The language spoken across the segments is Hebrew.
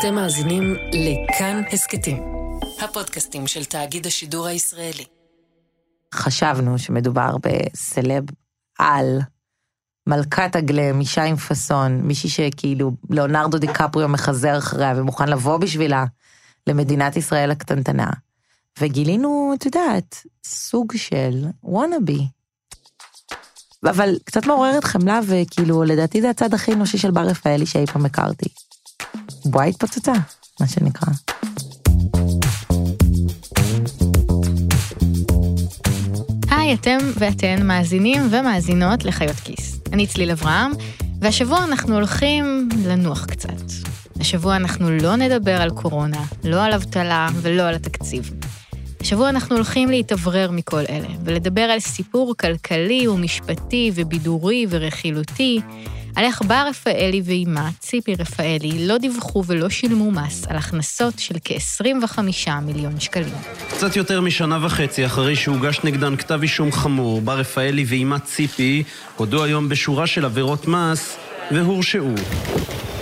אתם מאזינים לכאן הסכתים, הפודקאסטים של תאגיד השידור הישראלי. חשבנו שמדובר בסלב על, מלכת הגלם, אישה עם פאסון, מישהי שכאילו ליאונרדו דיקפריו מחזר אחריה ומוכן לבוא בשבילה למדינת ישראל הקטנטנה. וגילינו, את יודעת, סוג של וואנאבי. אבל קצת מעוררת חמלה, וכאילו, לדעתי זה הצד הכי אנושי של בר רפאלי שאי פעם הכרתי. בועה התפוצצה, מה שנקרא. היי, אתם ואתן מאזינים ומאזינות לחיות כיס. אני צליל אברהם, והשבוע אנחנו הולכים לנוח קצת. השבוע אנחנו לא נדבר על קורונה, לא על אבטלה ולא על התקציב. השבוע אנחנו הולכים להתאוורר מכל אלה, ולדבר על סיפור כלכלי ומשפטי ובידורי ורכילותי, על איך בר רפאלי ואימה, ציפי רפאלי, לא דיווחו ולא שילמו מס על הכנסות של כ-25 מיליון שקלים. קצת יותר משנה וחצי אחרי שהוגש נגדן כתב אישום חמור, בר רפאלי ואימה ציפי הודו היום בשורה של עבירות מס והורשעו.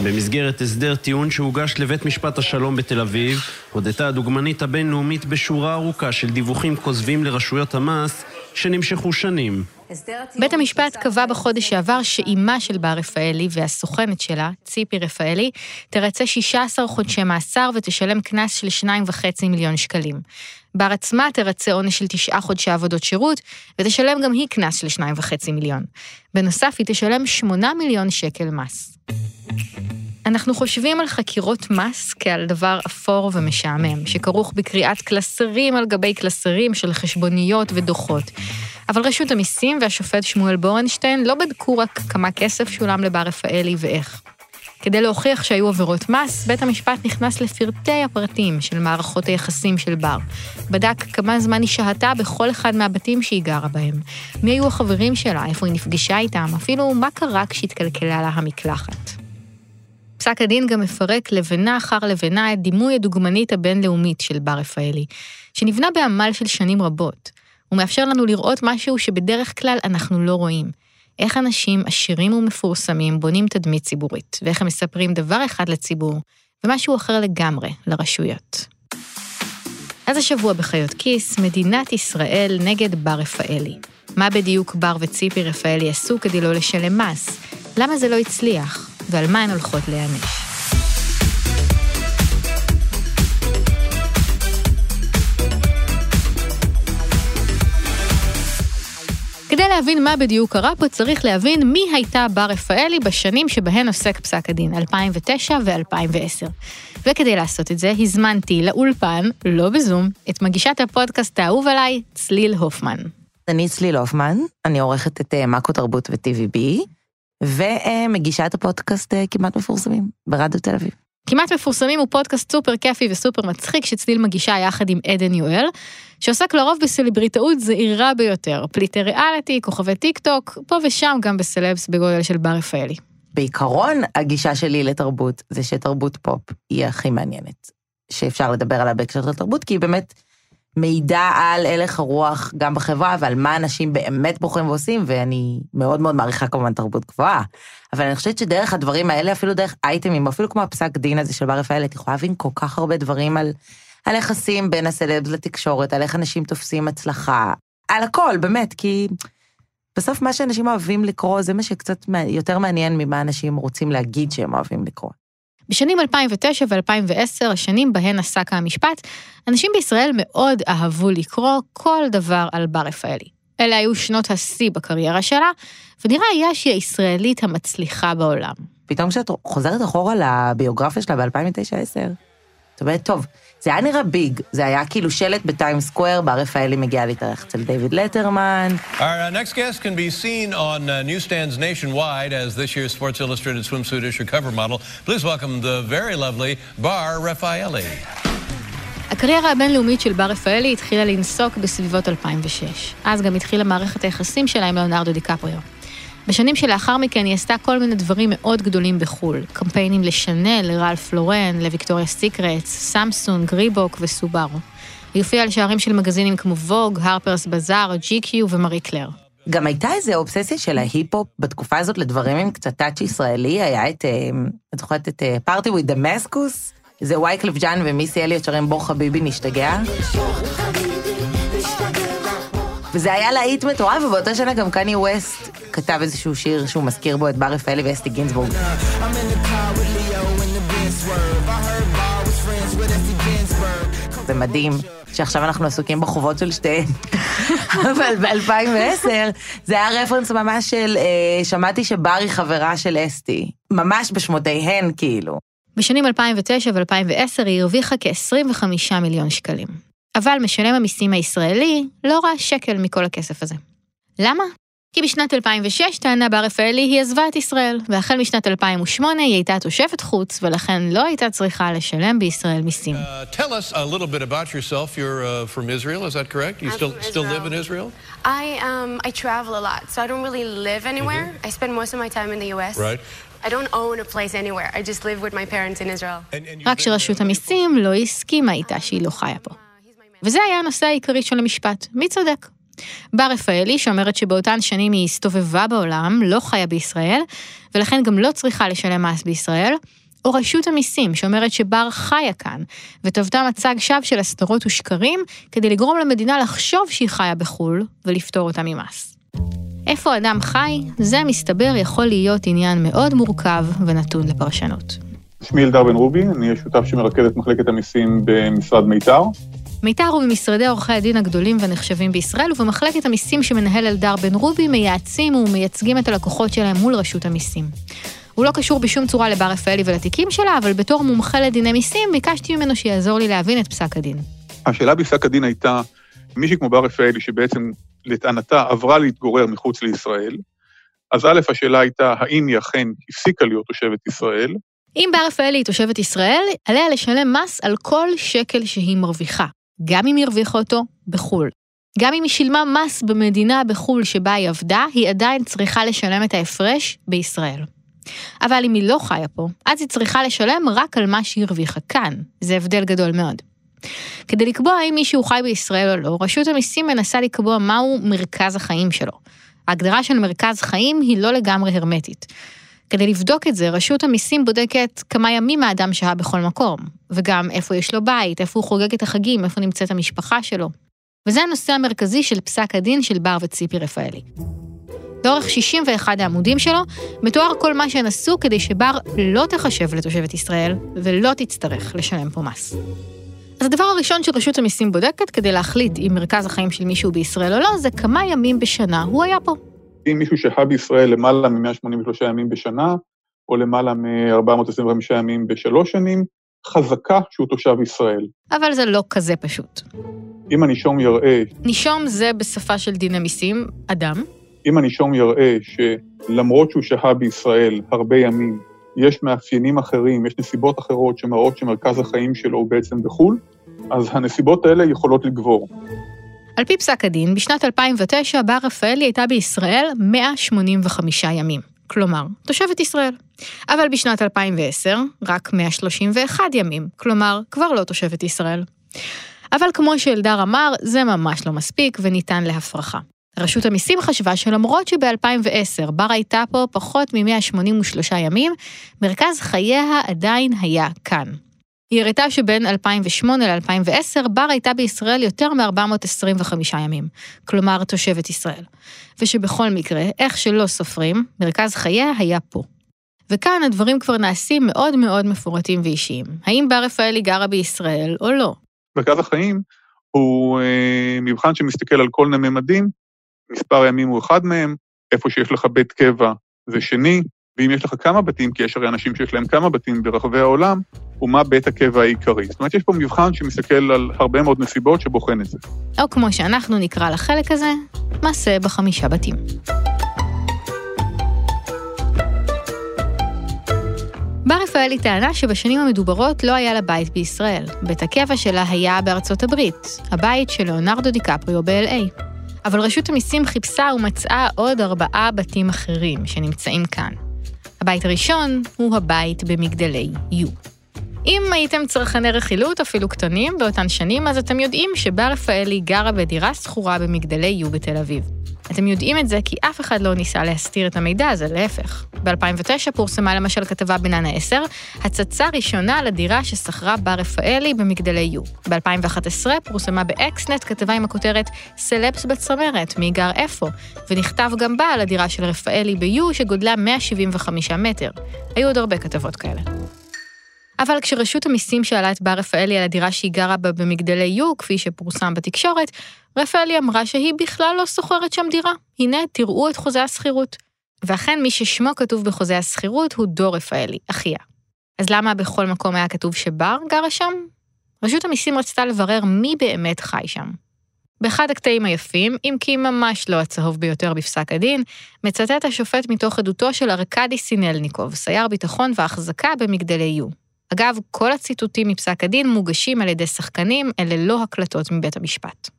במסגרת הסדר טיעון שהוגש לבית משפט השלום בתל אביב, הודתה הדוגמנית הבינלאומית בשורה ארוכה של דיווחים כוזבים לרשויות המס שנמשכו שנים. בית המשפט קבע בחודש שעבר שאימה של בר רפאלי והסוכנת שלה, ציפי רפאלי, תרצה 16 חודשי מאסר ותשלם קנס של 2.5 מיליון שקלים. בר עצמה תרצה עונש של תשעה חודשי עבודות שירות, ותשלם גם היא קנס של 2.5 מיליון. בנוסף, היא תשלם 8 מיליון שקל מס. אנחנו חושבים על חקירות מס כעל דבר אפור ומשעמם, שכרוך בקריאת קלסרים על גבי קלסרים של חשבוניות ודוחות. אבל רשות המיסים והשופט שמואל בורנשטיין לא בדקו רק כמה כסף שולם לבר רפאלי ואיך. כדי להוכיח שהיו עבירות מס, בית המשפט נכנס לפרטי הפרטים של מערכות היחסים של בר. בדק כמה זמן היא שהתה בכל אחד מהבתים שהיא גרה בהם. מי היו החברים שלה, איפה היא נפגשה איתם, אפילו מה קרה כשהתקלקלה לה המקלחת. פסק הדין גם מפרק לבנה אחר לבנה את דימוי הדוגמנית הבינלאומית של בר רפאלי, שנבנה בעמל של שנים רבות. הוא מאפשר לנו לראות משהו שבדרך כלל אנחנו לא רואים. איך אנשים עשירים ומפורסמים בונים תדמית ציבורית, ואיך הם מספרים דבר אחד לציבור, ומשהו אחר לגמרי לרשויות. אז השבוע בחיות כיס, מדינת ישראל נגד בר רפאלי. מה בדיוק בר וציפי רפאלי עשו כדי לא לשלם מס? למה זה לא הצליח? ועל מה הן הולכות להיענש? כדי להבין מה בדיוק קרה פה, צריך להבין מי הייתה בר רפאלי בשנים שבהן עוסק פסק הדין, 2009 ו-2010. וכדי לעשות את זה, הזמנתי לאולפן, לא בזום, את מגישת הפודקאסט האהוב עליי, צליל הופמן. אני צליל הופמן, אני עורכת את אה, מאקו תרבות ו-TVB, ומגישת הפודקאסט אה, כמעט מפורסמים, ברדיו תל אביב. כמעט מפורסמים הוא פודקאסט סופר כיפי וסופר מצחיק שצליל מגישה יחד עם עדן יואל, שעוסק לרוב בסלבריטאות זעירה ביותר, פליטי ריאליטי, כוכבי טיק טוק, פה ושם גם בסלבס בגודל של בר רפאלי. בעיקרון, הגישה שלי לתרבות זה שתרבות פופ היא הכי מעניינת, שאפשר לדבר עליה בהקשר של תרבות, כי היא באמת מעידה על הלך הרוח גם בחברה ועל מה אנשים באמת בוחרים ועושים, ואני מאוד מאוד מעריכה כמובן תרבות גבוהה. אבל אני חושבת שדרך הדברים האלה, אפילו דרך אייטמים, אפילו כמו הפסק דין הזה של בר רפאלי, את יכולה להבין כל כך הרבה דברים על, על יחסים בין הסלבס לתקשורת, על איך אנשים תופסים הצלחה, על הכל, באמת, כי בסוף מה שאנשים אוהבים לקרוא זה מה שקצת יותר מעניין ממה אנשים רוצים להגיד שהם אוהבים לקרוא. בשנים 2009 ו-2010, השנים בהן עסק המשפט, אנשים בישראל מאוד אהבו לקרוא כל דבר על בר רפאלי. אלה היו שנות השיא בקריירה שלה, ונראה היה שהיא הישראלית המצליחה בעולם. פתאום כשאת חוזרת אחורה לביוגרפיה שלה ב-2009-2010, את אומרת, טוב, זה היה נראה big, זה היה כאילו שלט בטיים סקוואר, בר רפאלי מגיע להתארח אצל דיוויד לטרמן. Our uh, next guest can be seen on uh, newsstands nationwide as this year's Sports Illustrated swimsuit issue cover model. Please welcome the very lovely Bar Refaeli. הקריירה הבינלאומית של בר רפאלי התחילה לנסוק בסביבות 2006. אז גם התחילה מערכת היחסים שלה עם ליאונרדו דיקפריו. בשנים שלאחר מכן היא עשתה כל מיני דברים מאוד גדולים בחו"ל, קמפיינים לשנל, לרלף לורן, לוויקטוריה סיקרטס, סמסונג, ריבוק וסובארו. היא הופיעה על שערים של מגזינים כמו ווג, הרפרס בזאר, GQ ומרי קלר. גם הייתה איזו אובססיה של ההיפ-הופ בתקופה הזאת לדברים עם קצת טאצ' ישראלי, היה את, אה, את זוכרת את Party with Damascus, זה וייקלף ג'אן ומיסי אליוט שרים בוא חביבי נשתגע. וזה היה להיט מטורף, ובאותה שנה גם קני ווסט כתב איזשהו שיר שהוא מזכיר בו את בר רפאלי ואסתי גינזבורג. זה מדהים שעכשיו אנחנו עסוקים בחובות של שתיהן, אבל ב-2010 זה היה רפרנס ממש של, אה, שמעתי שברי חברה של אסתי, ממש בשמותיהן כאילו. בשנים 2009 ו-2010 היא הרוויחה כ-25 מיליון שקלים. אבל משלם המיסים הישראלי לא ראה שקל מכל הכסף הזה. למה? כי בשנת 2006 טענה בר רפאלי היא עזבה את ישראל, והחל משנת 2008 היא הייתה תושבת חוץ, ולכן לא הייתה צריכה לשלם בישראל מיסים. Uh, tell us a little bit about yourself. You're uh, from Israel, is that correct? You I'm still still live in Israel. I um I travel a lot, so I don't really live anywhere. I spend most of my time in the U.S. Right. I don't own a place anywhere. I just live with my parents in Israel. רק שרשות uh, המיסים לא הסכימה איתה שהיא לא חיה פה. וזה היה הנושא העיקרי של המשפט, מי צודק? בר רפאלי, שאומרת שבאותן שנים היא הסתובבה בעולם, לא חיה בישראל, ולכן גם לא צריכה לשלם מס בישראל, או רשות המיסים, שאומרת שבר חיה כאן, וטבתה מצג שווא של הסתרות ושקרים, כדי לגרום למדינה לחשוב שהיא חיה בחו"ל, ולפטור אותה ממס. איפה אדם חי, זה מסתבר יכול להיות עניין מאוד מורכב ונתון לפרשנות. שמי אלדר בן רובי, אני השותף שמרכז את מחלקת המיסים במשרד מיתר. מיתר הוא במשרדי עורכי הדין הגדולים והנחשבים בישראל, ובמחלקת המיסים שמנהל אלדר בן רובי מייעצים ומייצגים את הלקוחות שלהם מול רשות המיסים. הוא לא קשור בשום צורה לבר רפאלי ולתיקים שלה, אבל בתור מומחה לדיני מיסים, ביקשתי ממנו שיעזור לי להבין את פסק הדין. השאלה בפסק הדין הייתה, מישהי כמו בר רפאלי, שבעצם לטענתה עברה להתגורר מחוץ לישראל, אז א', השאלה הייתה, האם היא אכן הפסיקה להיות תושבת ישראל, אם בר רפאלי היא תושבת ישראל, עליה לשלם מס על כל שקל שהיא מרוויחה, גם אם הרוויחה אותו בחו"ל. גם אם היא שילמה מס במדינה בחו"ל שבה היא עבדה, היא עדיין צריכה לשלם את ההפרש בישראל. אבל אם היא לא חיה פה, אז היא צריכה לשלם רק על מה שהיא הרוויחה כאן. זה הבדל גדול מאוד. כדי לקבוע האם מישהו חי בישראל או לא, רשות המיסים מנסה לקבוע מהו מרכז החיים שלו. ההגדרה של מרכז חיים היא לא לגמרי הרמטית. כדי לבדוק את זה, רשות המיסים בודקת כמה ימים האדם שהה בכל מקום, וגם איפה יש לו בית, איפה הוא חוגג את החגים, איפה נמצאת המשפחה שלו. וזה הנושא המרכזי של פסק הדין של בר וציפי רפאלי. לאורך 61 העמודים שלו, מתואר כל מה שהן עשו כדי שבר לא תחשב לתושבת ישראל ולא תצטרך לשלם פה מס. אז הדבר הראשון שרשות המיסים בודקת כדי להחליט אם מרכז החיים של מישהו בישראל או לא, זה כמה ימים בשנה הוא היה פה. אם מישהו שהה בישראל למעלה מ-183 ימים בשנה, או למעלה מ-425 ימים בשלוש שנים, חזקה שהוא תושב ישראל. אבל זה לא כזה פשוט. אם הנישום יראה, נישום זה בשפה של דיני מיסים, אדם, אם הנישום יראה שלמרות שהוא שהה בישראל הרבה ימים, יש מאפיינים אחרים, יש נסיבות אחרות שמראות שמרכז החיים שלו הוא בעצם בחו"ל, אז הנסיבות האלה יכולות לגבור. על פי פסק הדין, בשנת 2009 בר רפאלי הייתה בישראל 185 ימים. כלומר, תושבת ישראל. אבל בשנת 2010, רק 131 ימים. כלומר, כבר לא תושבת ישראל. אבל כמו שאלדר אמר, זה ממש לא מספיק וניתן להפרחה. רשות המיסים חשבה שלמרות שב-2010 בר הייתה פה פחות מ-183 ימים, מרכז חייה עדיין היה כאן. היא הראתה שבין 2008 ל-2010 בר הייתה בישראל יותר מ-425 ימים, כלומר תושבת ישראל. ושבכל מקרה, איך שלא סופרים, מרכז חייה היה פה. וכאן הדברים כבר נעשים מאוד מאוד מפורטים ואישיים. האם בר רפאלי גרה בישראל או לא? מרכז החיים הוא אה, מבחן שמסתכל על כל הממדים, מספר הימים הוא אחד מהם, איפה שיש לך בית קבע זה שני, ואם יש לך כמה בתים, כי יש הרי אנשים שיש להם כמה בתים ברחבי העולם, הוא מה בית הקבע העיקרי. זאת אומרת, יש פה מבחן שמסתכל על הרבה מאוד נסיבות שבוחן את זה. או כמו שאנחנו נקרא לחלק הזה, מעשה בחמישה בתים. בר רפאלי טענה שבשנים המדוברות לא היה לה בית בישראל. בית הקבע שלה היה בארצות הברית, הבית של ליאונרדו דיקפריו ב-LA. אבל רשות המיסים חיפשה ומצאה עוד ארבעה בתים אחרים שנמצאים כאן. הבית הראשון הוא הבית במגדלי יו. אם הייתם צרכני רכילות, אפילו קטנים, באותן שנים, אז אתם יודעים שבר רפאלי גרה בדירה שכורה במגדלי יו בתל אביב. אתם יודעים את זה כי אף אחד לא ניסה להסתיר את המידע הזה, להפך. ב-2009 פורסמה למשל כתבה בננה 10, הצצה ראשונה לדירה ששכרה בר רפאלי במגדלי יו. ב-2011 פורסמה באקסנט כתבה עם הכותרת סלפס בצמרת, מי גר איפה, ונכתב גם בה על הדירה של רפאלי ביו שגודלה 175 מטר. היו עוד הרבה כתבות כאלה. אבל כשרשות המיסים שאלה את בר רפאלי על הדירה שהיא גרה בה במגדלי יו, כפי שפורסם בתקשורת, רפאלי אמרה שהיא בכלל לא שוכרת שם דירה. הנה, תראו את חוזה השכירות. ואכן, מי ששמו כתוב בחוזה השכירות הוא דור רפאלי, אחיה. אז למה בכל מקום היה כתוב שבר גרה שם? רשות המיסים רצתה לברר מי באמת חי שם. באחד הקטעים היפים, אם כי ממש לא הצהוב ביותר בפסק הדין, מצטט השופט מתוך עדותו של ארקדי סינלניקוב, סייר ביטחון והחזקה במגדלי יו. אגב, כל הציטוטים מפסק הדין מוגשים על ידי שחקנים, אלה לא הקלטות מבית המשפט.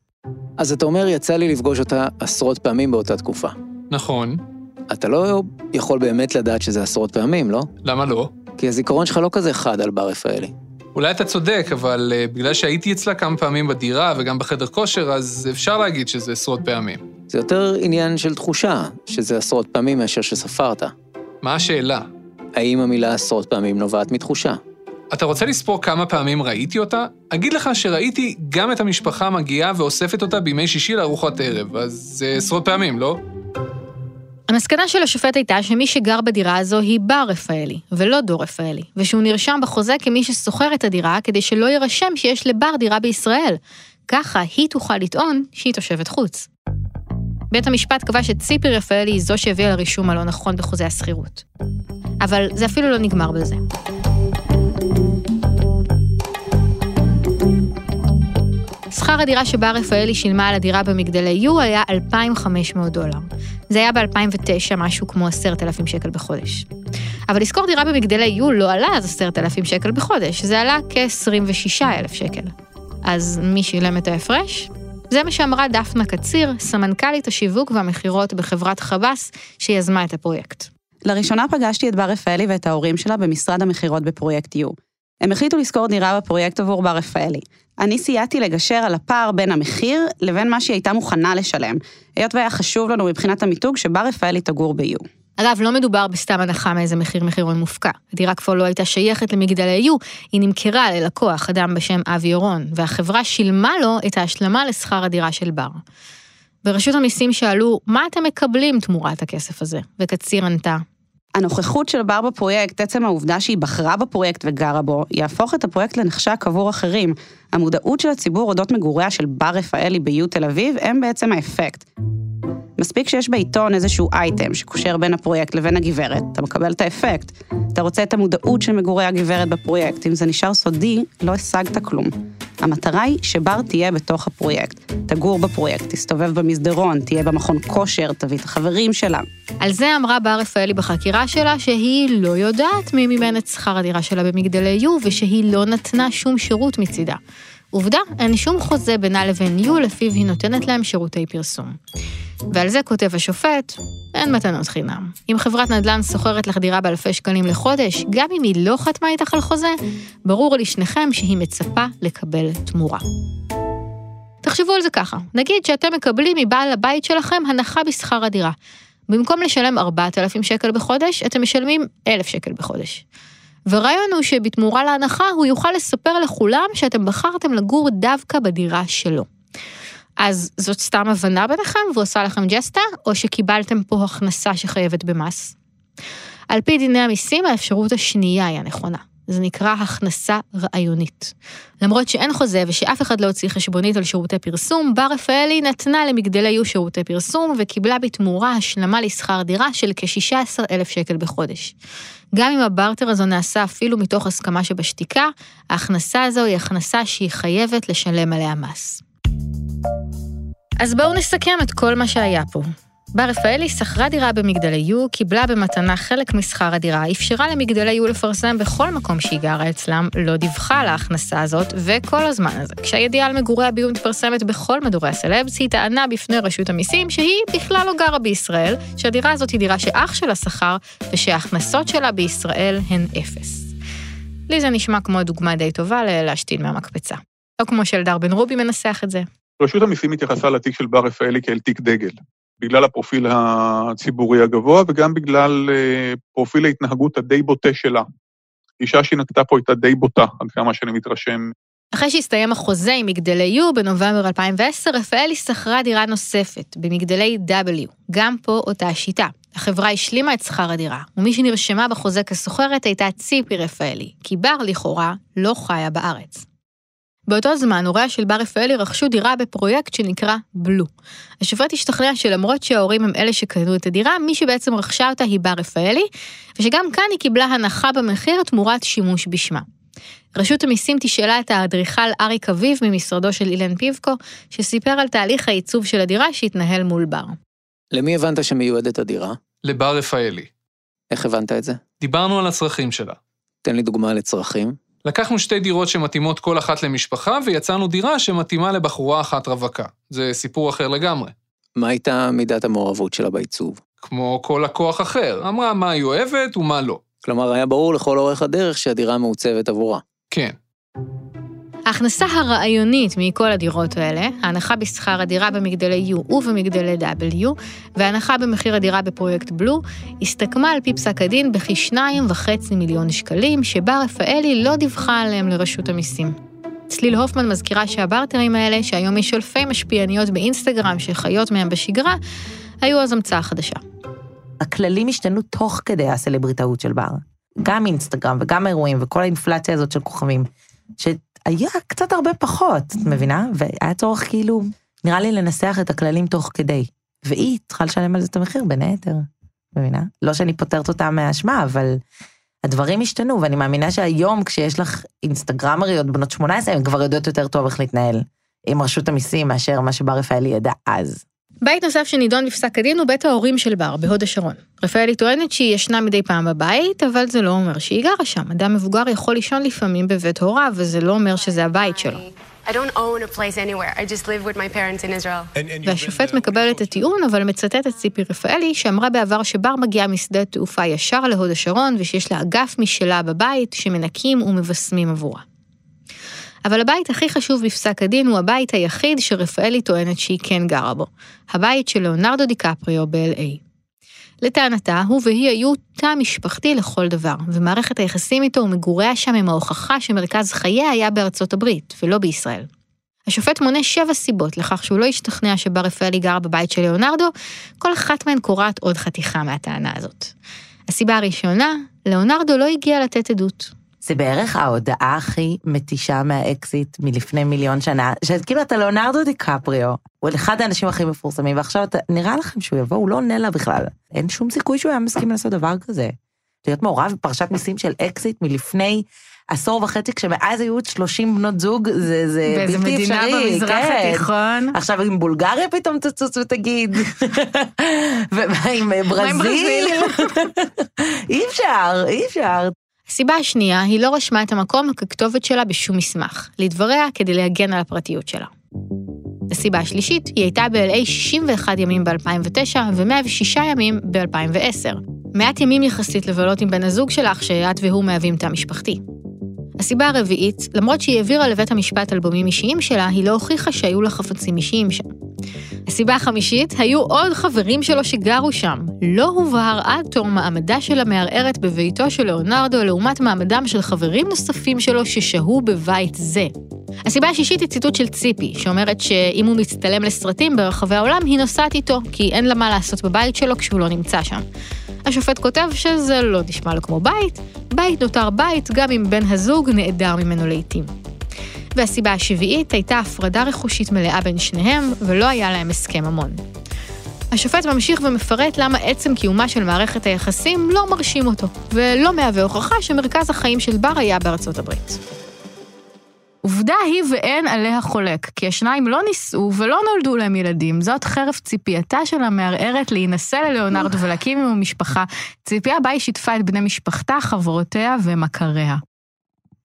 אז אתה אומר, יצא לי לפגוש אותה עשרות פעמים באותה תקופה. נכון. אתה לא יכול באמת לדעת שזה עשרות פעמים, לא? למה לא? כי הזיכרון שלך לא כזה חד על בר רפאלי. אולי אתה צודק, אבל uh, בגלל שהייתי אצלה כמה פעמים בדירה וגם בחדר כושר, אז אפשר להגיד שזה עשרות פעמים. זה יותר עניין של תחושה, שזה עשרות פעמים מאשר שספרת. מה השאלה? האם המילה עשרות פעמים נובעת מתחושה? אתה רוצה לספור כמה פעמים ראיתי אותה? אגיד לך שראיתי גם את המשפחה מגיעה ואוספת אותה בימי שישי לארוחת ערב, אז זה עשרות פעמים, לא? המסקנה של השופט הייתה שמי שגר בדירה הזו היא בר רפאלי, ולא דור רפאלי, ושהוא נרשם בחוזה כמי ששוכר את הדירה כדי שלא יירשם שיש לבר דירה בישראל. ככה היא תוכל לטעון שהיא תושבת חוץ. בית המשפט קבע שציפי רפאלי היא זו שהביאה לרישום הלא נכון בחוזה השכירות. אבל זה אפילו לא נגמר בזה. שכר הדירה שבה רפאלי שילמה על הדירה במגדלי יו היה 2,500 דולר. זה היה ב-2009 משהו כמו 10,000 שקל בחודש. אבל לשכור דירה במגדלי יו לא עלה אז 10,000 שקל בחודש, זה עלה כ-26,000 שקל. אז מי שילם את ההפרש? זה מה שאמרה דפנה קציר, סמנכ"לית השיווק והמכירות בחברת חב"ס, שיזמה את הפרויקט. לראשונה פגשתי את בר רפאלי ואת ההורים שלה במשרד המכירות בפרויקט יו. הם החליטו לשכור דירה בפרויקט עבור בר רפאלי. אני סייעתי לגשר על הפער בין המחיר לבין מה שהיא הייתה מוכנה לשלם, היות והיה חשוב לנו מבחינת המיתוג שבר רפאלי תגור ביו. אגב, לא מדובר בסתם הנחה מאיזה מחיר מחירון מופקע. הדירה כבר לא הייתה שייכת למגדלי יו, היא נמכרה ללקוח, אדם בשם אבי אורון, והחברה שילמה לו את ההשלמה לשכר הדירה של בר. ברשות המיסים שאלו, מה אתם מקבלים תמורת הכסף הזה? וקציר ענתה, הנוכחות של בר בפרויקט, עצם העובדה שהיא בחרה בפרויקט וגרה בו, יהפוך את הפרויקט לנחשק עבור אחרים. המודעות של הציבור אודות מגוריה של בר רפאלי ביו תל אביב, הם בעצם האפקט. מספיק שיש בעיתון איזשהו אייטם שקושר בין הפרויקט לבין הגברת, אתה מקבל את האפקט. אתה רוצה את המודעות של מגורי הגברת בפרויקט, אם זה נשאר סודי, לא השגת כלום. המטרה היא שבר תהיה בתוך הפרויקט. תגור בפרויקט, תסתובב במסדרון, תהיה במכון כושר, תביא את החברים שלה. על זה אמרה בר רפאלי בחקירה שלה שהיא לא יודעת מי מימן את שכר הדירה שלה במגדלי יו, ושהיא לא נתנה שום שירות מצידה. עובדה, אין שום חוזה בינה לבין יו לפיו היא נותנת להם שירותי פרסום. ועל זה כותב השופט, אין מתנות חינם. אם חברת נדל"ן שוכרת לך דירה באלפי שקלים לחודש, גם אם היא לא חתמה איתך על חוזה, ברור לשניכם שהיא מצפה לקבל תמורה. תחשבו על זה ככה, נגיד שאתם מקבלים מבעל הבית שלכם הנחה בשכר הדירה. במקום לשלם 4,000 שקל בחודש, אתם משלמים 1,000 שקל בחודש. והרעיון הוא שבתמורה להנחה הוא יוכל לספר לכולם שאתם בחרתם לגור דווקא בדירה שלו. אז זאת סתם הבנה ביניכם והוא עושה לכם ג'סטה, או שקיבלתם פה הכנסה שחייבת במס? על פי דיני המיסים, האפשרות השנייה היא הנכונה. זה נקרא הכנסה רעיונית. למרות שאין חוזה ושאף אחד לא הוציא חשבונית על שירותי פרסום, בר רפאלי נתנה למגדלי יו שירותי פרסום וקיבלה בתמורה השלמה לשכר דירה של כ-16,000 שקל בחודש. גם אם הברטר הזו נעשה אפילו מתוך הסכמה שבשתיקה, ההכנסה הזו היא הכנסה שהיא חייבת לשלם עליה מס. אז בואו נסכם את כל מה שהיה פה. בר רפאלי שכרה דירה במגדלי יו, קיבלה במתנה חלק משכר הדירה, אפשרה למגדלי יו לפרסם בכל מקום שהיא גרה אצלם, לא דיווחה על ההכנסה הזאת, וכל הזמן הזה, כשהידיעה על מגורי הביום מתפרסמת בכל מדורי הסלבס, היא טענה בפני רשות המיסים שהיא בכלל לא גרה בישראל, שהדירה הזאת היא דירה שאח שלה שכר, ושההכנסות שלה בישראל הן אפס. לי זה נשמע כמו דוגמה די טובה ללהשתין מהמקפצה. לא כמו שאלדר בן רובי מנסח את זה. רשות המיסים התייחסה לתיק של בר רפאלי כאל תיק דגל. בגלל הפרופיל הציבורי הגבוה וגם בגלל אה, פרופיל ההתנהגות הדי בוטה שלה. אישה שהיא נקטה פה הייתה די בוטה, עד כמה שאני מתרשם. אחרי שהסתיים החוזה עם מגדלי U בנובמבר 2010, רפאלי שכרה דירה נוספת במגדלי W, גם פה אותה שיטה. החברה השלימה את שכר הדירה, ומי שנרשמה בחוזה כשוכרת הייתה ציפי רפאלי, כי בר לכאורה לא חיה בארץ. באותו זמן, הוריה של בר רפאלי רכשו דירה בפרויקט שנקרא בלו. השופט השתכנע שלמרות שההורים הם אלה שקנו את הדירה, מי שבעצם רכשה אותה היא בר רפאלי, ושגם כאן היא קיבלה הנחה במחיר תמורת שימוש בשמה. רשות המיסים תשאלה את האדריכל אריק אביב ממשרדו של אילן פיבקו, שסיפר על תהליך העיצוב של הדירה שהתנהל מול בר. למי הבנת שמיועדת הדירה? לבר רפאלי. איך הבנת את זה? דיברנו על הצרכים שלה. תן לי דוגמה לצרכים. לקחנו שתי דירות שמתאימות כל אחת למשפחה, ויצרנו דירה שמתאימה לבחורה אחת רווקה. זה סיפור אחר לגמרי. מה הייתה מידת המעורבות שלה בעיצוב? כמו כל לקוח אחר, אמרה מה היא אוהבת ומה לא. כלומר, היה ברור לכל אורך הדרך שהדירה מעוצבת עבורה. כן. ההכנסה הרעיונית מכל הדירות האלה, ההנחה בשכר הדירה במגדלי U ובמגדלי W, וההנחה במחיר הדירה בפרויקט בלו, הסתכמה על פי פסק הדין בכ-2.5 מיליון שקלים, שבה רפאלי לא דיווחה עליהם לרשות המיסים. צליל הופמן מזכירה שהברטרים האלה, שהיום יש אלפי משפיעניות באינסטגרם שחיות מהם בשגרה, היו אז המצאה חדשה. הכללים השתנו תוך כדי הסלבריטאות של בר. גם אינסטגרם וגם אירועים וכל האינפלציה הזאת של כוכבים. שהיה קצת הרבה פחות, את מבינה? והיה צורך כאילו, נראה לי לנסח את הכללים תוך כדי. והיא צריכה לשלם על זה את המחיר, בין היתר, מבינה? לא שאני פוטרת אותה מהאשמה, אבל הדברים השתנו, ואני מאמינה שהיום כשיש לך אינסטגרמריות בנות 18, הן כבר יודעות יותר טוב איך להתנהל עם רשות המיסים מאשר מה שבר רפאלי ידע אז. בית נוסף שנידון בפסק הדין הוא בית ההורים של בר, בהוד השרון. רפאלי טוענת שהיא ישנה מדי פעם בבית, אבל זה לא אומר שהיא גרה שם. אדם מבוגר יכול לישון לפעמים בבית הוריו, וזה לא אומר שזה הבית שלו. והשופט מקבל את הטיעון, אבל מצטט את ציפי רפאלי, שאמרה בעבר שבר מגיעה משדה תעופה ישר להוד השרון, ושיש לה אגף משלה בבית, שמנקים ומבשמים עבורה. אבל הבית הכי חשוב בפסק הדין הוא הבית היחיד שרפאלי טוענת שהיא כן גרה בו, הבית של ליאונרדו דיקפריו ב-LA. לטענתה, הוא והיא היו תא משפחתי לכל דבר, ומערכת היחסים איתו ומגוריה שם הם ההוכחה שמרכז חייה היה בארצות הברית, ולא בישראל. השופט מונה שבע סיבות לכך שהוא לא השתכנע שבר רפאלי גר בבית של ליאונרדו, כל אחת מהן קורעת עוד חתיכה מהטענה הזאת. הסיבה הראשונה, ליאונרדו לא הגיע לתת עדות. זה בערך ההודעה הכי מתישה מהאקסית מלפני מיליון שנה, שכאילו אתה ליאונרדו דיקפריו, הוא אחד האנשים הכי מפורסמים, ועכשיו אתה, נראה לכם שהוא יבוא, הוא לא עונה לה בכלל. אין שום סיכוי שהוא היה מסכים לעשות דבר כזה. להיות מעורב בפרשת מיסים של אקסית מלפני עשור וחצי, כשמאז היו עוד 30 בנות זוג, זה, זה באיזה בלתי מדינה אפשרי. במזרח כן. התיכון. עכשיו עם בולגריה פתאום תצוץ ותגיד, ומה עם מה עם ברזיל? אי אפשר, אי אפשר. הסיבה השנייה, היא לא רשמה את המקום ככתובת שלה בשום מסמך, לדבריה כדי להגן על הפרטיות שלה. הסיבה השלישית, היא הייתה ב-LA 61 ימים ב-2009 ו-106 ימים ב-2010. מעט ימים יחסית לבלות עם בן הזוג שלך, שאת והוא מהווים תא משפחתי. הסיבה הרביעית, למרות שהיא העבירה לבית המשפט אלבומים אישיים שלה, היא לא הוכיחה שהיו לה חפצים אישיים שם. הסיבה החמישית, היו עוד חברים שלו שגרו שם. לא הובהר עד תום מעמדה של המערערת בביתו של ליאונרדו לעומת מעמדם של חברים נוספים שלו ששהו בבית זה. הסיבה השישית היא ציטוט של ציפי, שאומרת שאם הוא מצטלם לסרטים ברחבי העולם, היא נוסעת איתו, כי אין לה מה לעשות בבית שלו כשהוא לא נמצא שם. השופט כותב שזה לא נשמע לו כמו בית, בית נותר בית גם אם בן הזוג נעדר ממנו לעיתים. והסיבה השביעית הייתה הפרדה רכושית מלאה בין שניהם, ולא היה להם הסכם ממון. השופט ממשיך ומפרט למה עצם קיומה של מערכת היחסים לא מרשים אותו, ולא מהווה הוכחה שמרכז החיים של בר היה בארצות הברית. עובדה היא ואין עליה חולק, כי השניים לא נישאו ולא נולדו להם ילדים, זאת חרף ציפייתה של המערערת להינשא ללאונרדו ולהקים עם המשפחה, ציפייה בה היא שיתפה את בני משפחתה, חברותיה ומכריה.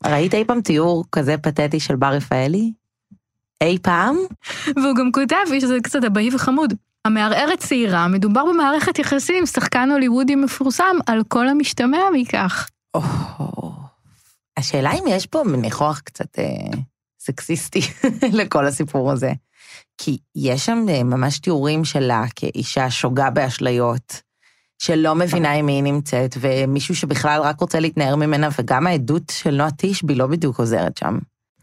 ראית אי פעם תיאור כזה פתטי של בר רפאלי? אי פעם? והוא גם כותב לי שזה קצת אבאי וחמוד. המערערת צעירה, מדובר במערכת יחסים עם שחקן הוליוודי מפורסם על כל המשתמע מכך. השאלה אם יש פה ניחוח קצת אה, סקסיסטי לכל הסיפור הזה. כי יש שם אה, ממש תיאורים שלה כאישה שוגה באשליות, שלא מבינה עם מי היא נמצאת, ומישהו שבכלל רק רוצה להתנער ממנה, וגם העדות של נועה תשבי לא בדיוק עוזרת שם.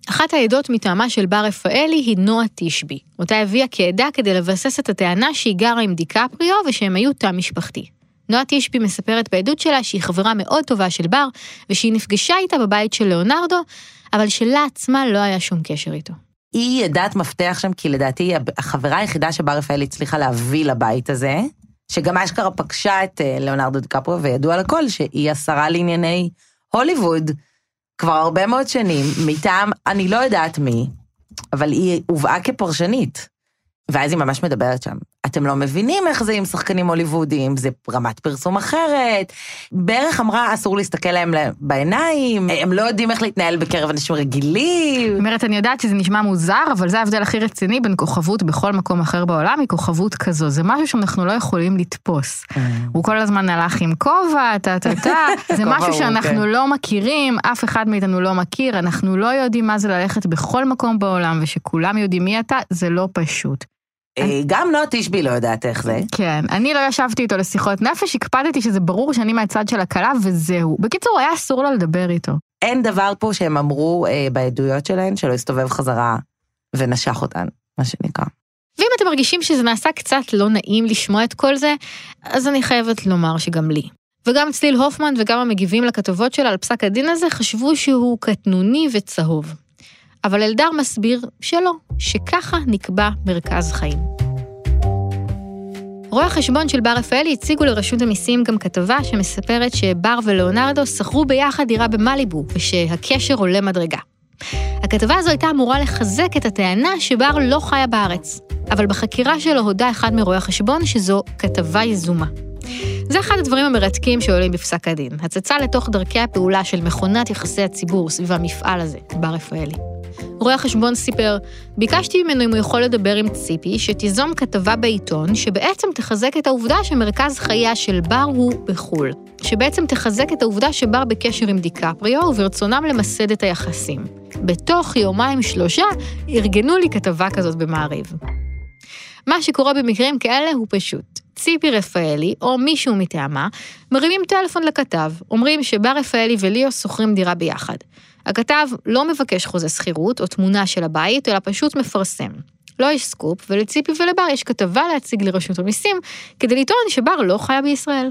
אחת העדות מטעמה של בר רפאלי היא נועה תשבי, אותה הביאה כעדה כדי לבסס את הטענה שהיא גרה עם דיקפריו ושהם היו תא משפחתי. נועה תשבי מספרת בעדות שלה שהיא חברה מאוד טובה של בר, ושהיא נפגשה איתה בבית של ליאונרדו, אבל שלה עצמה לא היה שום קשר איתו. היא ידעת מפתח שם, כי לדעתי היא החברה היחידה שבר רפאלי הצליחה להביא לבית הזה, שגם אשכרה פגשה את אה, ליאונרדו דיקפריו, וידוע לכל שהיא השרה לענייני הוליווד כבר הרבה מאוד שנים, מטעם, אני לא יודעת מי, אבל היא הובאה כפרשנית. ואז היא ממש מדברת שם. אתם לא מבינים איך זה עם שחקנים הוליוודיים, זה רמת פרסום אחרת. בערך אמרה, אסור להסתכל להם בעיניים, הם לא יודעים איך להתנהל בקרב אנשים רגילים. אומרת, אני יודעת שזה נשמע מוזר, אבל זה ההבדל הכי רציני בין כוכבות בכל מקום אחר בעולם, היא כוכבות כזו. זה משהו שאנחנו לא יכולים לתפוס. אה. הוא כל הזמן הלך עם כובע, טה טה טה, זה משהו שאנחנו כן. לא מכירים, אף אחד מאיתנו לא מכיר, אנחנו לא יודעים מה זה ללכת בכל מקום בעולם, ושכולם יודעים מי אתה, זה לא פשוט. אה, גם נועה תשבי לא יודעת איך זה. כן, אני לא ישבתי איתו לשיחות נפש, הקפדתי שזה ברור שאני מהצד של הכלה וזהו. בקיצור, היה אסור לו לדבר איתו. אין דבר פה שהם אמרו אה, בעדויות שלהן שלא הסתובב חזרה ונשך אותן, מה שנקרא. ואם אתם מרגישים שזה נעשה קצת לא נעים לשמוע את כל זה, אז אני חייבת לומר שגם לי. וגם צליל הופמן וגם המגיבים לכתבות שלה על פסק הדין הזה חשבו שהוא קטנוני וצהוב. אבל אלדר מסביר שלא, שככה נקבע מרכז חיים. רואי החשבון של בר רפאלי הציגו לרשות המיסים גם כתבה שמספרת שבר ולאונרדו שכרו ביחד דירה במליבו, ושהקשר עולה מדרגה. הכתבה הזו הייתה אמורה לחזק את הטענה שבר לא חיה בארץ, אבל בחקירה שלו הודה אחד מרואי החשבון שזו כתבה יזומה. זה אחד הדברים המרתקים שעולים בפסק הדין, הצצה לתוך דרכי הפעולה של מכונת יחסי הציבור סביב המפעל הזה, בר רפאלי. רואה החשבון סיפר, ביקשתי ממנו אם הוא יכול לדבר עם ציפי, שתיזום כתבה בעיתון, שבעצם תחזק את העובדה שמרכז חייה של בר הוא בחו"ל. שבעצם תחזק את העובדה שבר בקשר עם דיקפריו, וברצונם למסד את היחסים. בתוך יומיים שלושה, ארגנו לי כתבה כזאת במעריב. מה שקורה במקרים כאלה הוא פשוט. ציפי רפאלי, או מישהו מטעמה, מרימים טלפון לכתב, אומרים שבר רפאלי וליאו שוכרים דירה ביחד. הכתב לא מבקש חוזה שכירות או תמונה של הבית, אלא פשוט מפרסם. לא יש סקופ, ולציפי ולבר יש כתבה להציג לרשות המיסים, כדי לטעון שבר לא חיה בישראל.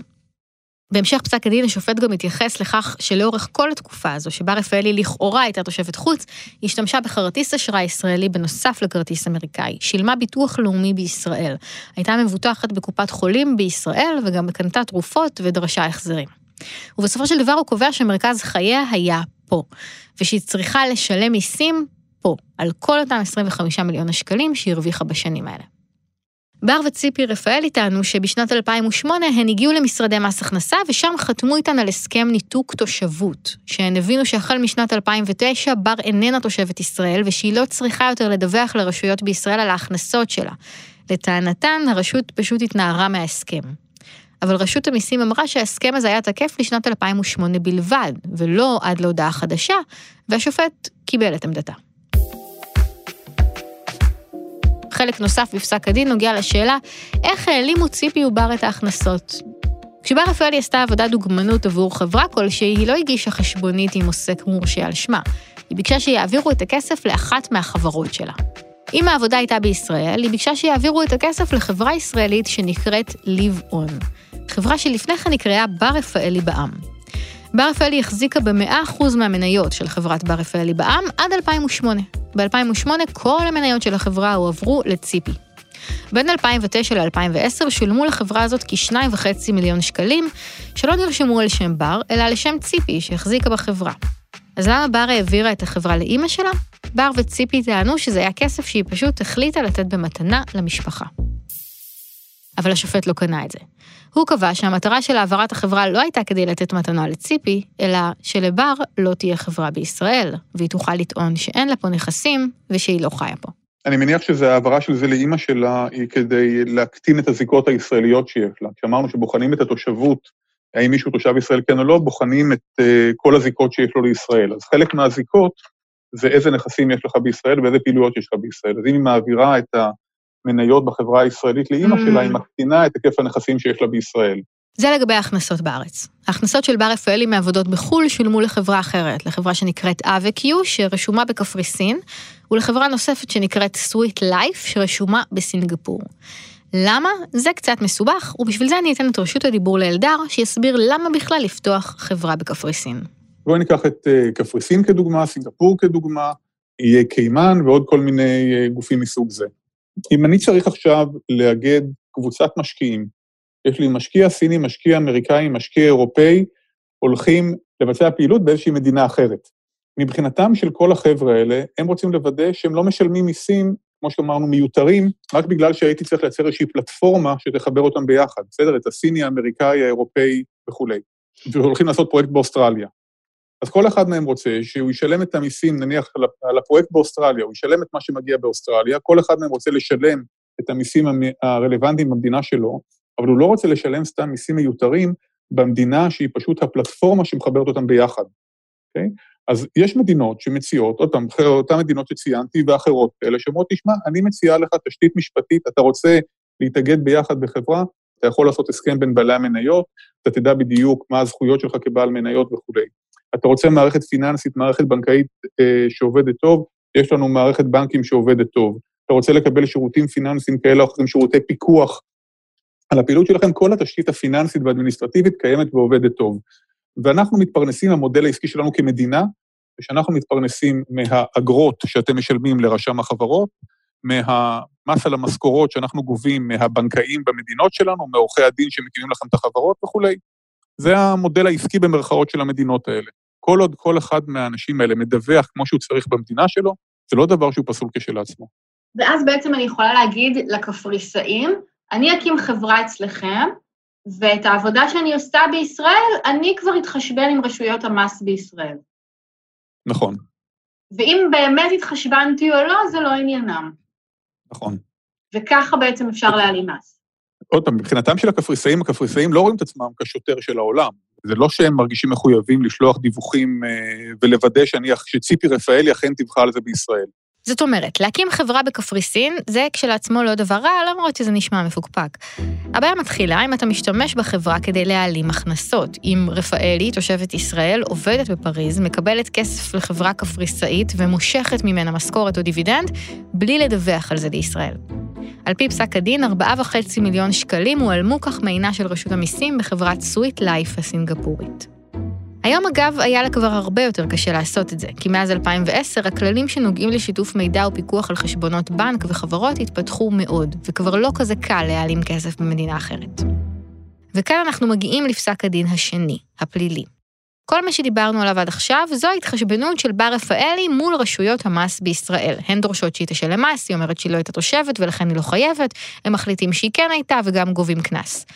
בהמשך פסק הדין השופט גם התייחס לכך שלאורך כל התקופה הזו, שבה רפאלי לכאורה הייתה תושבת חוץ, היא השתמשה בכרטיס אשראי ישראלי בנוסף לכרטיס אמריקאי, שילמה ביטוח לאומי בישראל, הייתה מבוטחת בקופת חולים בישראל וגם קנתה תרופות ודרשה החזרים. ובסופו של דבר הוא קובע שמרכז חייה היה פה, ושהיא צריכה לשלם מיסים פה, על כל אותם 25 מיליון השקלים שהיא הרוויחה בשנים האלה. בר וציפי רפאלי טענו שבשנת 2008 הן הגיעו למשרדי מס הכנסה ושם חתמו איתן על הסכם ניתוק תושבות, שהן הבינו שהחל משנת 2009 בר איננה תושבת ישראל ושהיא לא צריכה יותר לדווח לרשויות בישראל על ההכנסות שלה. לטענתן, הרשות פשוט התנערה מההסכם. אבל רשות המיסים אמרה שההסכם הזה היה תקף לשנת 2008 בלבד, ולא עד להודעה חדשה, והשופט קיבל את עמדתה. חלק נוסף בפסק הדין נוגע לשאלה איך העלימו ציפי ובר את ההכנסות. כשבר רפאלי עשתה עבודת דוגמנות עבור חברה כלשהי, היא לא הגישה חשבונית עם עוסק מורשה על שמה. היא ביקשה שיעבירו את הכסף לאחת מהחברות שלה. אם העבודה הייתה בישראל, היא ביקשה שיעבירו את הכסף לחברה ישראלית שנקראת ליב און. חברה שלפני כן נקראה בר רפאלי בע"מ. בר רפאלי החזיקה ב-100% מהמניות של חברת בר רפאלי בע"מ עד 2008. ב-2008 כל המניות של החברה הועברו לציפי. בין 2009 ל-2010 שולמו לחברה הזאת כ-2.5 מיליון שקלים, שלא נרשמו על שם בר, אלא על שם ציפי שהחזיקה בחברה. אז למה בר העבירה את החברה לאימא שלה? בר וציפי טענו שזה היה כסף שהיא פשוט החליטה לתת במתנה למשפחה. אבל השופט לא קנה את זה. הוא קבע שהמטרה של העברת החברה לא הייתה כדי לתת מתנה לציפי, אלא שלבר לא תהיה חברה בישראל, והיא תוכל לטעון שאין לה פה נכסים ושהיא לא חיה פה. אני מניח שזה העברה של זה לאימא שלה היא כדי להקטין את הזיקות הישראליות שיש לה. כשאמרנו שבוחנים את התושבות, האם מישהו תושב ישראל כן או לא, בוחנים את uh, כל הזיקות שיש לו לישראל. אז חלק מהזיקות זה איזה נכסים יש לך בישראל ואיזה פעילויות יש לך בישראל. אז אם היא מעבירה את המניות בחברה הישראלית לאימא Mm. שלה, היא מקטינה את היקף הנכסים שיש לה בישראל. זה לגבי ההכנסות בארץ. ההכנסות של בר רפאלי מעבודות בחו"ל שולמו לחברה אחרת, לחברה שנקראת אבקיו, שרשומה בקפריסין, ולחברה נוספת שנקראת סוויט לייף, שרשומה בסינגפור. למה? זה קצת מסובך, ובשביל זה אני אתן את רשות הדיבור לאלדר, שיסביר למה בכלל לפתוח חברה בקפריסין. בואי ניקח את אה, קפריסין כדוגמה, סינגפור כדוגמה, יהיה קיימן ועוד כל מיני אה, גופים מסוג זה. אם אני צריך עכשיו לאגד קבוצת משקיעים, יש לי משקיע סיני, משקיע אמריקאי, משקיע אירופאי, הולכים לבצע פעילות באיזושהי מדינה אחרת. מבחינתם של כל החבר'ה האלה, הם רוצים לוודא שהם לא משלמים מיסים, כמו שאמרנו, מיותרים, רק בגלל שהייתי צריך לייצר איזושהי פלטפורמה שתחבר אותם ביחד, בסדר? את הסיני, האמריקאי, האירופאי וכולי. והולכים לעשות פרויקט באוסטרליה. אז כל אחד מהם רוצה שהוא ישלם את המיסים, נניח על הפרויקט באוסטרליה, הוא ישלם את מה שמגיע באוסטרליה, כל אחד מהם רוצה לשלם את המיסים המ- הרלוונטיים במדינה שלו, אבל הוא לא רוצה לשלם סתם מיסים מיותרים במדינה שהיא פשוט הפלטפורמה שמחברת אותם ביחד, אוקיי? אז יש מדינות שמציעות, עוד פעם, אותן מדינות שציינתי ואחרות כאלה, שאומרות, תשמע, אני מציעה לך תשתית משפטית, אתה רוצה להתאגד ביחד בחברה, אתה יכול לעשות הסכם בין בעלי המניות, אתה תדע בדיוק מה הזכויות שלך כבעל מניות וכולי. אתה רוצה מערכת פיננסית, מערכת בנקאית אה, שעובדת טוב, יש לנו מערכת בנקים שעובדת טוב. אתה רוצה לקבל שירותים פיננסיים כאלה או אחרים, שירותי פיקוח על הפעילות שלכם, כל התשתית הפיננסית והאדמיניסטרטיבית קיימת ועובדת טוב. ואנחנו מתפרנסים, המודל העסקי שלנו כמדינה, ושאנחנו מתפרנסים מהאגרות שאתם משלמים לרשם החברות, מהמס על המשכורות שאנחנו גובים מהבנקאים במדינות שלנו, מעורכי הדין שמקימים לכם את החברות וכולי. זה המודל העסקי במרכאות של המדינות האלה. כל עוד כל אחד מהאנשים האלה מדווח כמו שהוא צריך במדינה שלו, זה לא דבר שהוא פסול כשלעצמו. ואז בעצם אני יכולה להגיד לקפריסאים, אני אקים חברה אצלכם, ואת העבודה שאני עושה בישראל, אני כבר אתחשבן עם רשויות המס בישראל. נכון, ואם באמת התחשבנתי או לא, זה לא עניינם. נכון. וככה בעצם אפשר להעלים מס. עוד פעם, מבחינתם של הקפריסאים, הקפריסאים לא רואים את עצמם כשוטר של העולם. זה לא שהם מרגישים מחויבים לשלוח דיווחים אה, ולוודא שציפי רפאלי אכן דיווחה על זה בישראל. זאת אומרת, להקים חברה בקפריסין זה כשלעצמו לא דבר רע, למרות שזה נשמע מפוקפק. הבעיה מתחילה אם אתה משתמש בחברה כדי להעלים הכנסות. אם רפאלי, תושבת ישראל, עובדת בפריז, מקבלת כסף לחברה קפריסאית ומושכת ממנה משכורת או דיבידנד, בלי לדווח על זה לישראל. על פי פסק הדין, 4.5 מיליון שקלים הועלמו כך מעינה של רשות המיסים בחברת סוויט לייף הסינגפורית. היום אגב היה לה כבר הרבה יותר קשה לעשות את זה, כי מאז 2010 הכללים שנוגעים לשיתוף מידע ופיקוח על חשבונות בנק וחברות התפתחו מאוד, וכבר לא כזה קל להעלים כסף במדינה אחרת. וכאן אנחנו מגיעים לפסק הדין השני, הפלילי. כל מה שדיברנו עליו עד עכשיו זו ההתחשבנות של בר רפאלי מול רשויות המס בישראל. הן דורשות שהיא תשלם מס, היא אומרת שהיא לא הייתה תושבת ולכן היא לא חייבת, הם מחליטים שהיא כן הייתה וגם גובים קנס.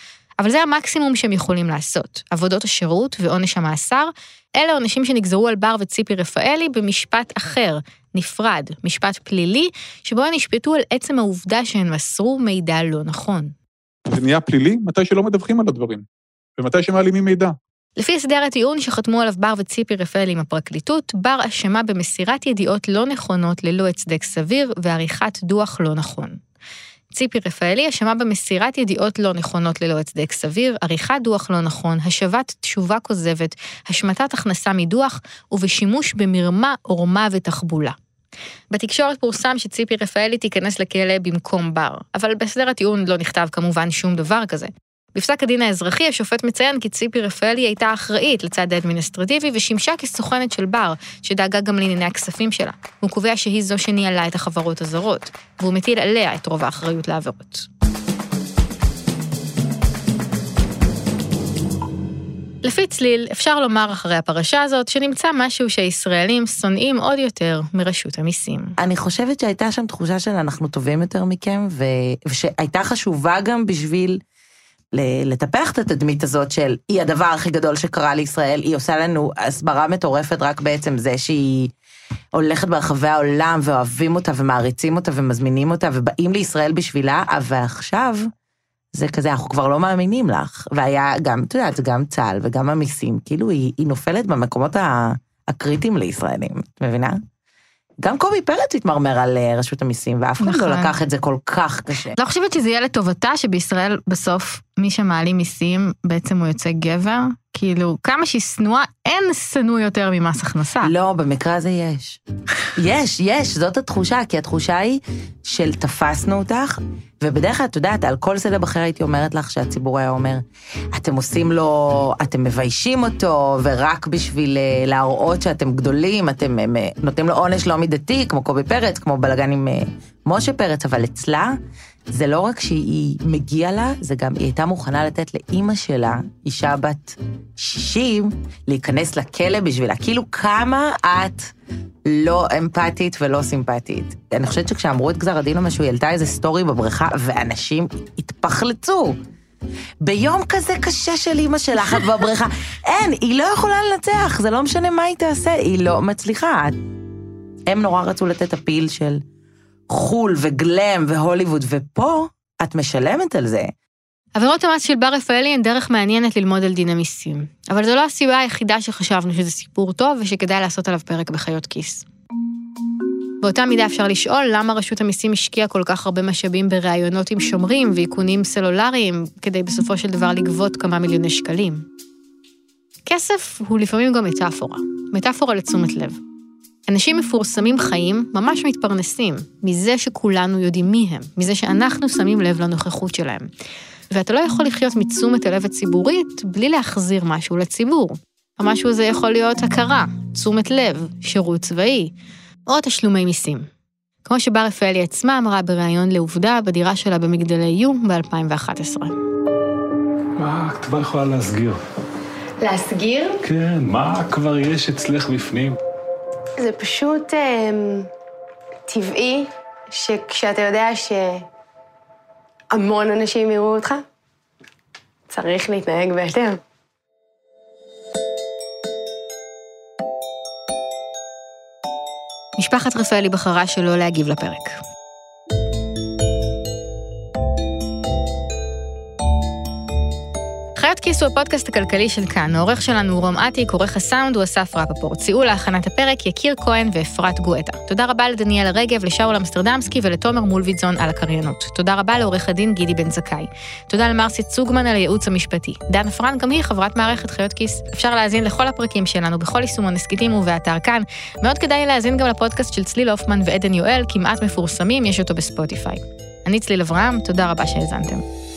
אבל זה המקסימום שהם יכולים לעשות. עבודות השירות ועונש המאסר, אלה עונשים שנגזרו על בר וציפי רפאלי במשפט אחר, נפרד, משפט פלילי, שבו הן נשפטו על עצם העובדה שהן מסרו מידע לא נכון. זה נהיה פלילי מתי שלא מדווחים על הדברים, ומתי שמעלימים מידע. לפי הסדר הטיעון שחתמו עליו בר וציפי רפאלי עם הפרקליטות, בר אשמה במסירת ידיעות לא נכונות ללא הצדק סביר ועריכת דוח לא נכון. ציפי רפאלי אשמה במסירת ידיעות לא נכונות ללא הצדק סביר, עריכת דוח לא נכון, השבת תשובה כוזבת, השמטת הכנסה מדוח ובשימוש במרמה, עורמה ותחבולה. בתקשורת פורסם שציפי רפאלי תיכנס לכלא במקום בר, אבל בהסדר הטיעון לא נכתב כמובן שום דבר כזה. בפסק הדין האזרחי השופט מציין כי ציפי רפאלי הייתה אחראית לצד האדמיניסטרטיבי ושימשה כסוכנת של בר, שדאגה גם לענייני הכספים שלה. הוא קובע שהיא זו שניהלה את החברות הזרות, והוא מטיל עליה את רוב האחריות לעבירות. לפי צליל, אפשר לומר אחרי הפרשה הזאת שנמצא משהו שהישראלים שונאים עוד יותר מרשות המיסים. אני חושבת שהייתה שם תחושה של אנחנו טובים יותר מכם, ו... ושהייתה חשובה גם בשביל לטפח את התדמית הזאת של היא הדבר הכי גדול שקרה לישראל, היא עושה לנו הסברה מטורפת רק בעצם זה שהיא הולכת ברחבי העולם ואוהבים אותה ומעריצים אותה ומזמינים אותה ובאים לישראל בשבילה, ועכשיו זה כזה, אנחנו כבר לא מאמינים לך. והיה גם, את יודעת, גם צה"ל וגם המיסים, כאילו היא, היא נופלת במקומות הקריטיים לישראלים, את מבינה? גם קובי פרץ התמרמר על אה, רשות המיסים, ואף אחד נכון. לא לקח את זה כל כך קשה. לא חושבת שזה יהיה לטובתה שבישראל בסוף מי שמעלים מיסים בעצם הוא יוצא גבר? כאילו, כמה שהיא שנואה, אין שנוא יותר ממס הכנסה. לא, במקרה הזה יש. יש, יש, זאת התחושה, כי התחושה היא של תפסנו אותך, ובדרך כלל, את יודעת, על כל סלב אחר הייתי אומרת לך שהציבור היה אומר, אתם עושים לו, אתם מביישים אותו, ורק בשביל אה, להראות שאתם גדולים, אתם אה, אה, נותנים לו עונש לא מידתי, כמו קובי פרץ, כמו בלאגן עם אה, משה פרץ, אבל אצלה, זה לא רק שהיא מגיעה לה, זה גם היא הייתה מוכנה לתת לאימא שלה, אישה בת 60, להיכנס לכלא בשבילה. כאילו, כמה את לא אמפתית ולא סימפטית. אני חושבת שכשאמרו את גזר הדין או משהו, היא העלתה איזה סטורי בבריכה, ואנשים התפחלצו. ביום כזה קשה של אימא שלך, את בבריכה. אין, היא לא יכולה לנצח, זה לא משנה מה היא תעשה, היא לא מצליחה. הם נורא רצו לתת הפיל של חו"ל וגלם והוליווד, ופה את משלמת על זה. עבירות המס של בר רפאלי הן דרך מעניינת ללמוד על דיני מיסים. אבל זו לא הסיבה היחידה שחשבנו שזה סיפור טוב ושכדאי לעשות עליו פרק בחיות כיס. באותה מידה אפשר לשאול למה רשות המיסים השקיעה כל כך הרבה משאבים בראיונות עם שומרים ואיכונים סלולריים, כדי בסופו של דבר לגבות כמה מיליוני שקלים. כסף הוא לפעמים גם מטאפורה, מטאפורה לתשומת לב. אנשים מפורסמים חיים ממש מתפרנסים מזה שכולנו יודעים מי הם, מזה שאנחנו שמים לב לנוכחות שלהם. ואתה לא יכול לחיות מתשומת הלב הציבורית בלי להחזיר משהו לציבור. המשהו הזה יכול להיות הכרה, תשומת לב, שירות צבאי, או תשלומי מיסים. כמו שבר רפאלי עצמה אמרה בריאיון לעובדה בדירה שלה במגדלי יו ב-2011. מה הכתבה יכולה להסגיר? להסגיר? כן, מה כבר יש אצלך בפנים? זה פשוט אה, טבעי שכשאתה יודע שהמון אנשים יראו אותך, צריך להתנהג בהתאם. משפחת רפאלי בחרה שלא להגיב לפרק. חיות כיס הוא הפודקאסט הכלכלי של כאן. העורך שלנו הוא רום אטיק, עורך הסאונד הוא אסף רפפורט. סייעו להכנת הפרק יקיר כהן ואפרת גואטה. תודה רבה לדניאל רגב, לשאול אמסטרדמסקי ולתומר מולביטזון על הקריינות. תודה רבה לעורך הדין גידי בן זכאי. תודה למרסי צוגמן על הייעוץ המשפטי. דנה פרנק גם היא חברת מערכת חיות כיס. אפשר להאזין לכל הפרקים שלנו בכל יישומון הסכתים ובאתר כאן. מאוד כדאי להאזין גם לפודקאסט של צליל הופמן ועדן יואל, כמעט מפורסמים, יש אותו בספוטיפיי. אני צליל אברהם, תודה רבה שהאזנתם.